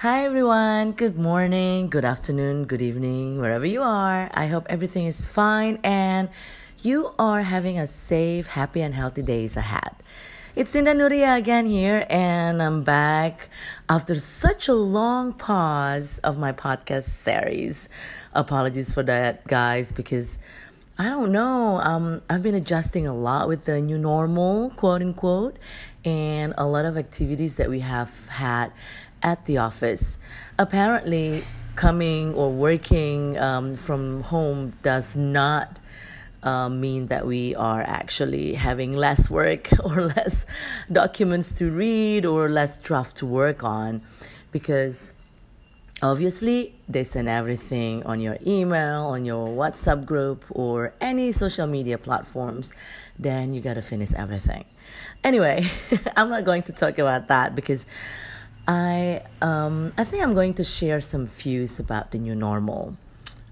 Hi everyone, good morning, good afternoon, good evening, wherever you are. I hope everything is fine and you are having a safe, happy, and healthy days ahead. It's Indah Nuria again here, and I'm back after such a long pause of my podcast series. Apologies for that, guys, because I don't know. Um, I've been adjusting a lot with the new normal, quote unquote, and a lot of activities that we have had at the office. Apparently, coming or working um, from home does not uh, mean that we are actually having less work or less documents to read or less draft to work on because obviously they send everything on your email on your whatsapp group or any social media platforms then you got to finish everything anyway i'm not going to talk about that because I um, I think I'm going to share some views about the new normal.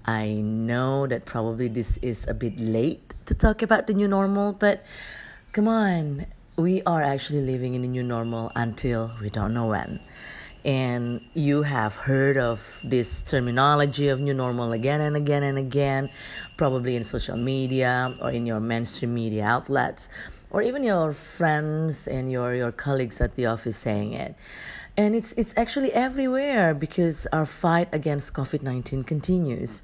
I know that probably this is a bit late to talk about the new normal, but come on, we are actually living in the new normal until we don't know when. And you have heard of this terminology of new normal again and again and again, probably in social media or in your mainstream media outlets, or even your friends and your, your colleagues at the office saying it and it's it's actually everywhere because our fight against COVID nineteen continues.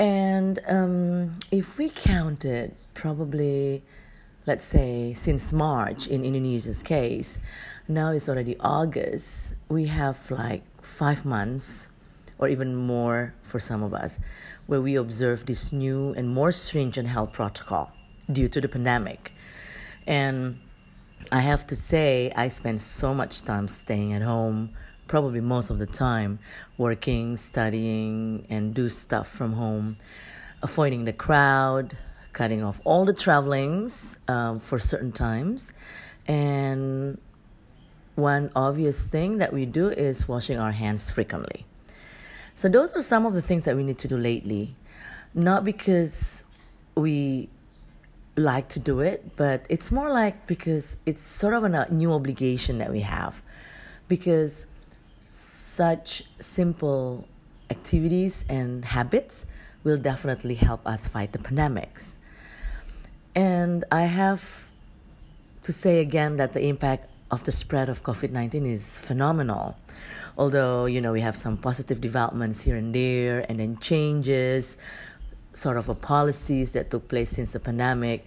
And um, if we counted, probably, let's say, since March in Indonesia's case, now it's already August. We have like five months, or even more for some of us, where we observe this new and more stringent health protocol due to the pandemic. And I have to say, I spend so much time staying at home, probably most of the time, working, studying, and do stuff from home, avoiding the crowd, cutting off all the travelings um, for certain times. And one obvious thing that we do is washing our hands frequently. So, those are some of the things that we need to do lately. Not because we like to do it, but it's more like because it's sort of a uh, new obligation that we have. Because such simple activities and habits will definitely help us fight the pandemics. And I have to say again that the impact of the spread of COVID 19 is phenomenal. Although, you know, we have some positive developments here and there and then changes sort of a policies that took place since the pandemic,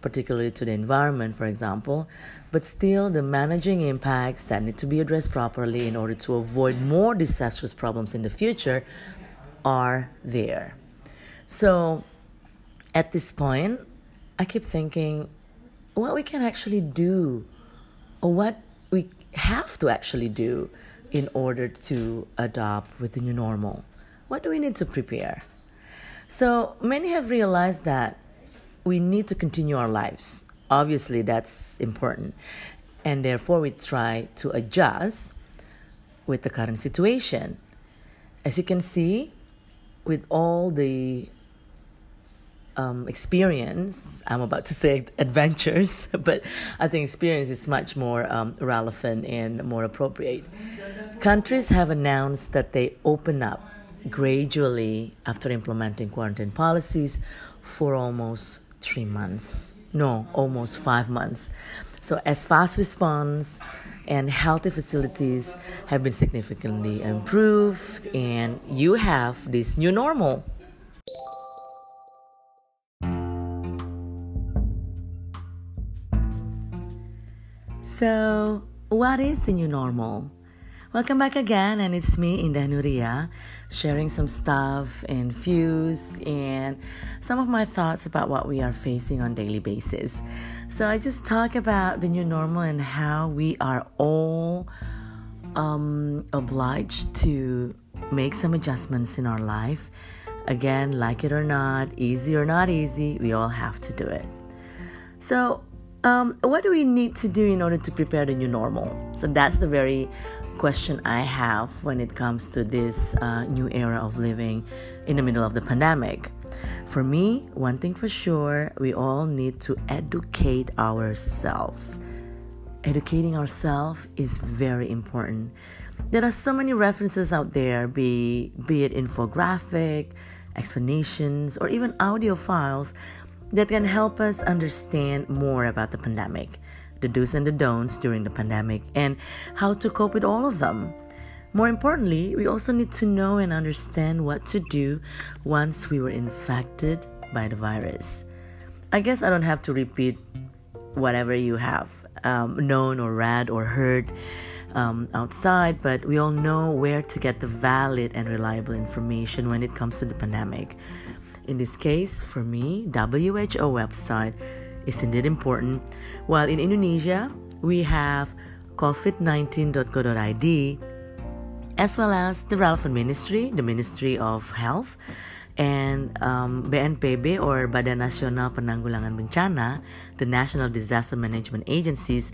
particularly to the environment, for example. But still, the managing impacts that need to be addressed properly in order to avoid more disastrous problems in the future are there. So, at this point, I keep thinking what we can actually do, or what we have to actually do in order to adopt with the new normal. What do we need to prepare? So many have realized that we need to continue our lives. Obviously, that's important. And therefore, we try to adjust with the current situation. As you can see, with all the um, experience, I'm about to say adventures, but I think experience is much more um, relevant and more appropriate. Countries have announced that they open up gradually after implementing quarantine policies for almost three months. No, almost five months. So, as fast response and healthy facilities have been significantly improved, and you have this new normal. So, what is the new normal? Welcome back again, and it's me, Indah Nuria, sharing some stuff and views and some of my thoughts about what we are facing on daily basis. So I just talk about the new normal and how we are all um, obliged to make some adjustments in our life. Again, like it or not, easy or not easy, we all have to do it. So, um, what do we need to do in order to prepare the new normal? So that's the very question I have when it comes to this uh, new era of living in the middle of the pandemic. For me, one thing for sure, we all need to educate ourselves. Educating ourselves is very important There are so many references out there, be, be it infographic, explanations, or even audio files that can help us understand more about the pandemic, the do's and the don'ts during the pandemic, and how to cope with all of them. More importantly, we also need to know and understand what to do once we were infected by the virus. I guess I don't have to repeat whatever you have um, known or read or heard um, outside, but we all know where to get the valid and reliable information when it comes to the pandemic. In this case, for me, WHO website is indeed important. While in Indonesia, we have covid19.go.id as well as the relevant ministry, the Ministry of Health, and um, BNPB or Badan Nasional Penanggulangan Bencana, the National Disaster Management Agencies,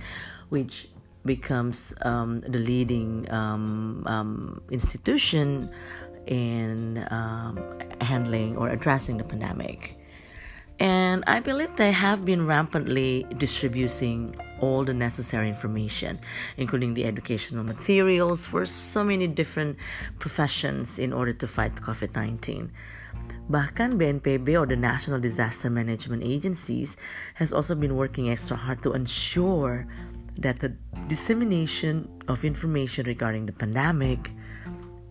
which becomes um, the leading um, um institution in um, handling or addressing the pandemic. And I believe they have been rampantly distributing all the necessary information, including the educational materials for so many different professions in order to fight COVID 19. Bahkan BNPB or the National Disaster Management Agencies has also been working extra hard to ensure that the dissemination of information regarding the pandemic,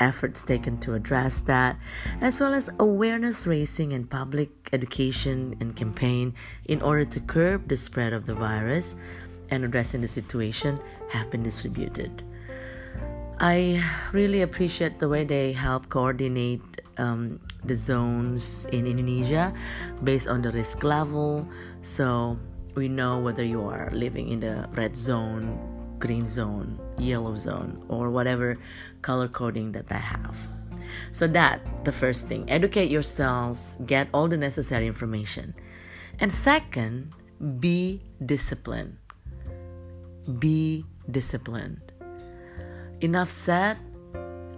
efforts taken to address that, as well as awareness raising and public education and campaign in order to curb the spread of the virus and addressing the situation have been distributed. I really appreciate the way they help coordinate um, the zones in Indonesia based on the risk level. So we know whether you are living in the red zone, green zone, yellow zone, or whatever color coding that they have. So, that the first thing educate yourselves, get all the necessary information. And second, be disciplined. Be disciplined. Enough said,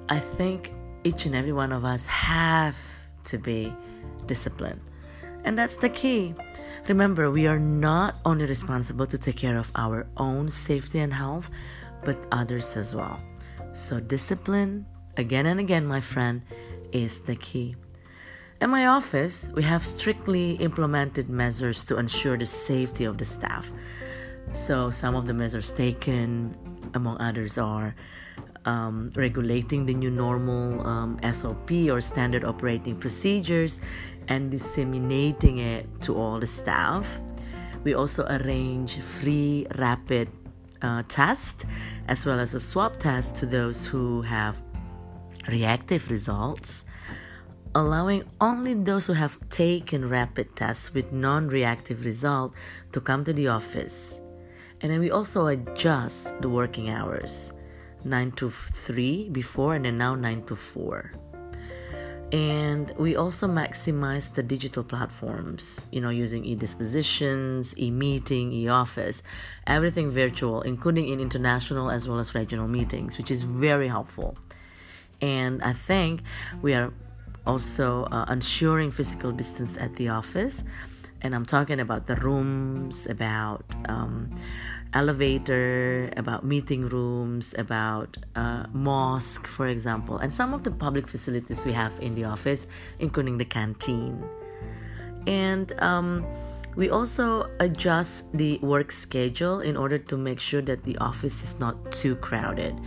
I think each and every one of us have to be disciplined. And that's the key. Remember, we are not only responsible to take care of our own safety and health, but others as well. So, discipline, again and again, my friend, is the key. At my office, we have strictly implemented measures to ensure the safety of the staff. So, some of the measures taken, among others, are um, regulating the new normal um, SOP or standard operating procedures and disseminating it to all the staff. We also arrange free rapid uh, test as well as a swab test to those who have reactive results, allowing only those who have taken rapid tests with non-reactive result to come to the office. And then we also adjust the working hours 9 to 3 before and then now 9 to 4 and we also maximize the digital platforms you know using e-dispositions e-meeting e-office everything virtual including in international as well as regional meetings which is very helpful. And i think we are also uh, ensuring physical distance at the office. And i'm talking about the rooms about um, elevator, about meeting rooms, about uh, mosque, for example, and some of the public facilities we have in the office, including the canteen. And um, we also adjust the work schedule in order to make sure that the office is not too crowded.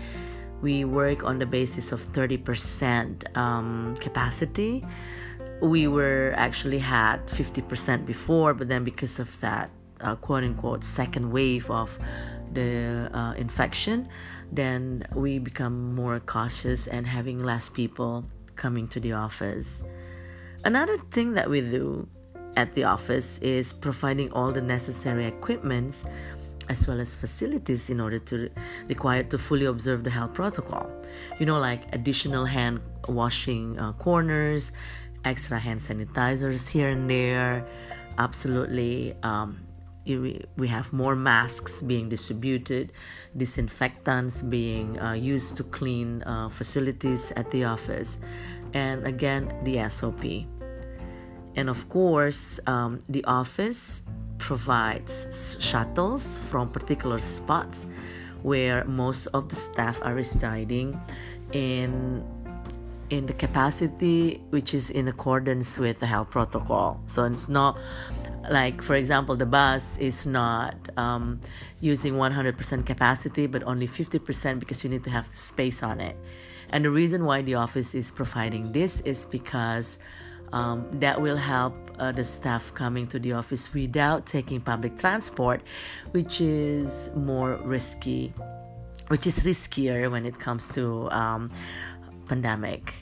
We work on the basis of 30% um, capacity. We were actually had 50% before, but then because of that, uh, quote unquote second wave of the uh, infection, then we become more cautious and having less people coming to the office. Another thing that we do at the office is providing all the necessary equipment as well as facilities in order to required to fully observe the health protocol. You know, like additional hand washing uh, corners, extra hand sanitizers here and there, absolutely um, we have more masks being distributed, disinfectants being uh, used to clean uh, facilities at the office, and again, the SOP. And of course, um, the office provides shuttles from particular spots where most of the staff are residing in in the capacity which is in accordance with the health protocol. So it's not like, for example, the bus is not um, using 100% capacity but only 50% because you need to have space on it. And the reason why the office is providing this is because um, that will help uh, the staff coming to the office without taking public transport, which is more risky, which is riskier when it comes to um, pandemic.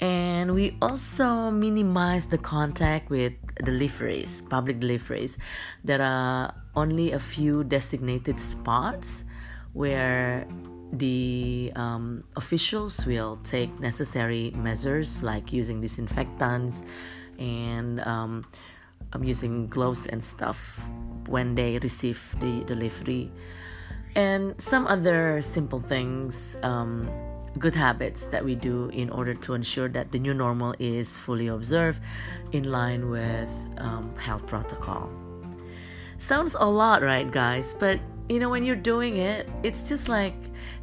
And we also minimize the contact with deliveries, public deliveries. There are only a few designated spots where the um, officials will take necessary measures like using disinfectants and um, um, using gloves and stuff when they receive the delivery and some other simple things um, good habits that we do in order to ensure that the new normal is fully observed in line with um, health protocol sounds a lot right guys but you know when you're doing it it's just like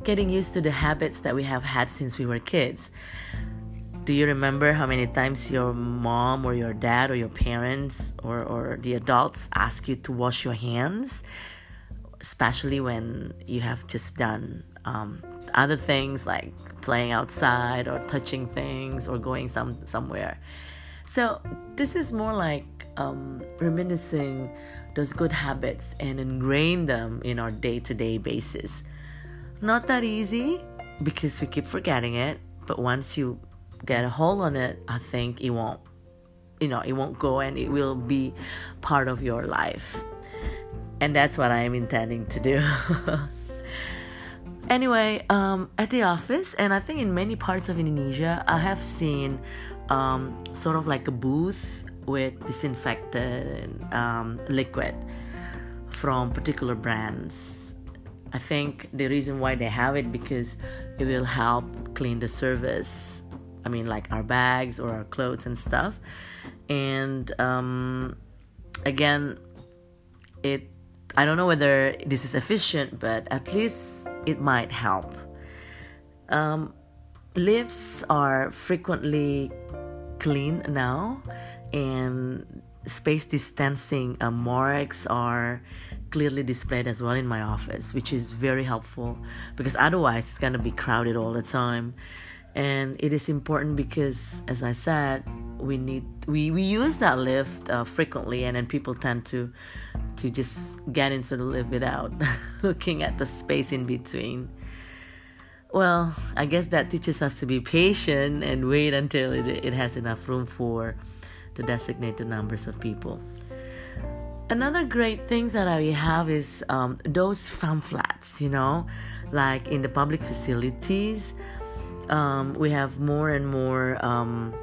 getting used to the habits that we have had since we were kids. Do you remember how many times your mom or your dad or your parents or, or the adults ask you to wash your hands? Especially when you have just done um, other things like playing outside or touching things or going some somewhere. So this is more like um, reminiscing those good habits and ingrain them in our day-to-day basis. Not that easy because we keep forgetting it, but once you get a hold on it, I think it won't you know, it won't go and it will be part of your life. And that's what I am intending to do. anyway, um, at the office, and I think in many parts of Indonesia, I have seen um, sort of like a booth with disinfectant um, liquid from particular brands I think the reason why they have it because it will help clean the service. I mean, like our bags or our clothes and stuff. And um, again, it. I don't know whether this is efficient, but at least it might help. Um, lifts are frequently clean now, and space distancing uh, marks are clearly displayed as well in my office, which is very helpful because otherwise it's gonna be crowded all the time. And it is important because, as I said, we need we, we use that lift uh, frequently, and then people tend to to just get into the lift without looking at the space in between. Well, I guess that teaches us to be patient and wait until it, it has enough room for the designated numbers of people. Another great things that I have is um, those flats, you know, like in the public facilities. Um, we have more and more um,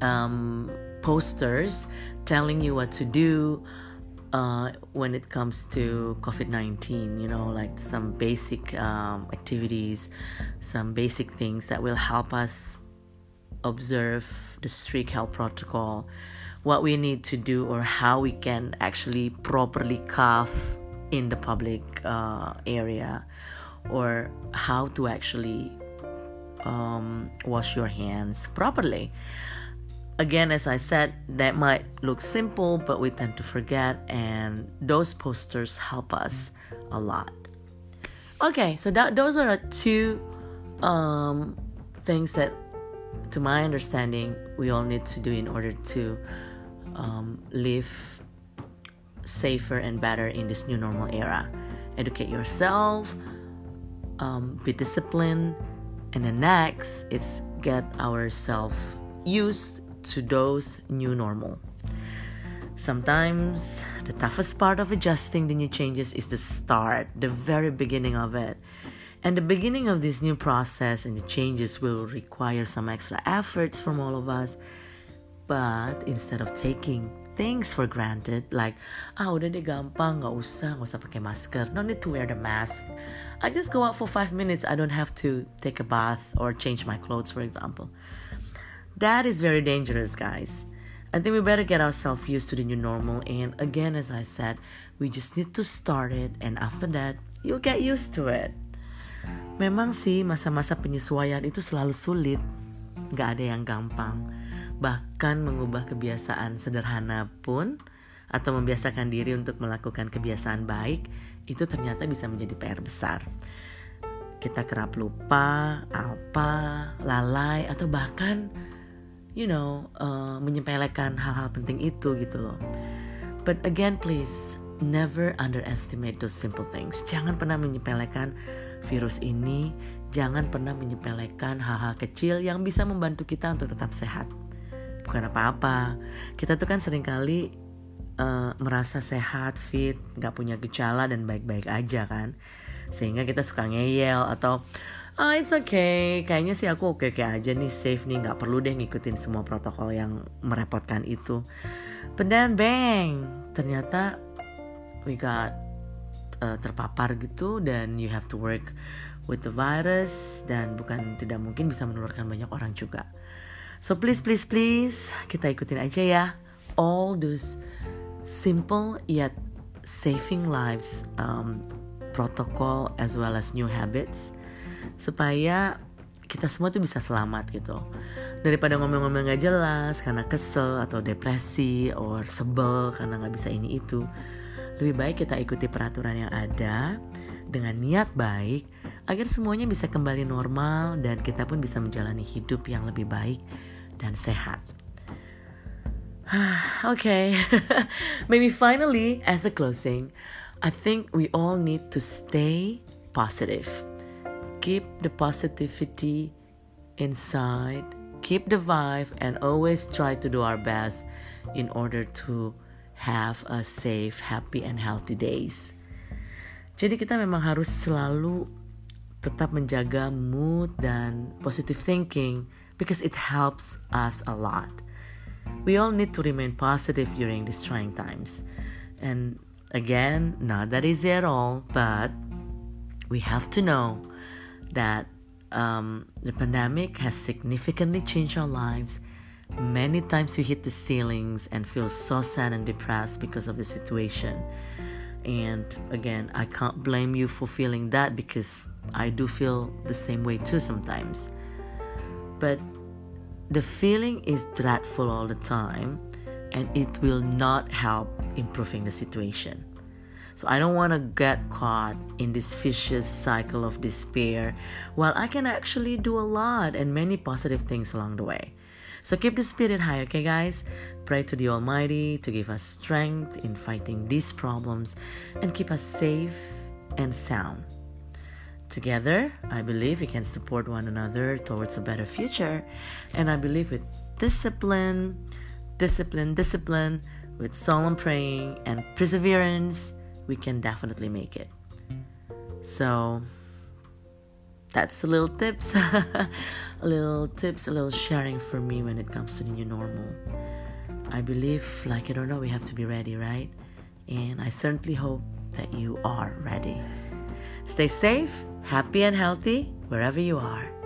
um posters telling you what to do uh, when it comes to COVID 19, you know, like some basic um, activities, some basic things that will help us observe the strict health protocol what we need to do or how we can actually properly cough in the public uh, area or how to actually um, wash your hands properly. Again, as I said, that might look simple, but we tend to forget, and those posters help us a lot. Okay, so that those are two um, things that, to my understanding, we all need to do in order to um, live safer and better in this new normal era. Educate yourself, um, be disciplined, and the next is get ourselves used to those new normal. Sometimes the toughest part of adjusting the new changes is the start, the very beginning of it. And the beginning of this new process and the changes will require some extra efforts from all of us. But instead of taking things for granted, like, ah, udah deh gampang, gak usah, gak usah pakai masker, no need to wear the mask. I just go out for five minutes, I don't have to take a bath or change my clothes, for example. That is very dangerous, guys. I think we better get ourselves used to the new normal. And again, as I said, we just need to start it. And after that, you'll get used to it. Memang sih masa-masa penyesuaian itu selalu sulit, gak ada yang gampang. Bahkan mengubah kebiasaan sederhana pun atau membiasakan diri untuk melakukan kebiasaan baik itu ternyata bisa menjadi PR besar. Kita kerap lupa, apa, lalai atau bahkan you know uh, menyepelekan hal-hal penting itu gitu loh. But again please never underestimate those simple things. Jangan pernah menyepelekan virus ini, jangan pernah menyepelekan hal-hal kecil yang bisa membantu kita untuk tetap sehat. Bukan apa-apa, kita tuh kan sering kali uh, merasa sehat, fit, gak punya gejala dan baik-baik aja kan. Sehingga kita suka ngeyel atau ah it's okay, kayaknya sih aku oke-oke aja nih, safe nih, gak perlu deh ngikutin semua protokol yang merepotkan itu. Then bang, ternyata we got uh, terpapar gitu dan you have to work with the virus dan bukan tidak mungkin bisa menularkan banyak orang juga. So please please please kita ikutin aja ya. All those simple yet saving lives um, protocol as well as new habits supaya kita semua tuh bisa selamat gitu. Daripada ngomong-ngomong gak jelas karena kesel atau depresi or sebel karena nggak bisa ini itu lebih baik kita ikuti peraturan yang ada dengan niat baik agar semuanya bisa kembali normal dan kita pun bisa menjalani hidup yang lebih baik dan sehat. okay, maybe finally, as a closing, I think we all need to stay positive. Keep the positivity inside, keep the vibe, and always try to do our best in order to have a safe, happy, and healthy days. Jadi kita memang harus selalu tetap menjaga mood dan positive thinking because it helps us a lot. We all need to remain positive during these trying times. And again, not that easy at all, but we have to know that um, the pandemic has significantly changed our lives Many times we hit the ceilings and feel so sad and depressed because of the situation. And again, I can't blame you for feeling that because I do feel the same way too sometimes. But the feeling is dreadful all the time and it will not help improving the situation. So I don't want to get caught in this vicious cycle of despair while I can actually do a lot and many positive things along the way. So keep the spirit high, okay, guys? Pray to the Almighty to give us strength in fighting these problems and keep us safe and sound. Together, I believe we can support one another towards a better future. And I believe with discipline, discipline, discipline, with solemn praying and perseverance, we can definitely make it. So, that's a little tips a little tips a little sharing for me when it comes to the new normal i believe like it or not know, we have to be ready right and i certainly hope that you are ready stay safe happy and healthy wherever you are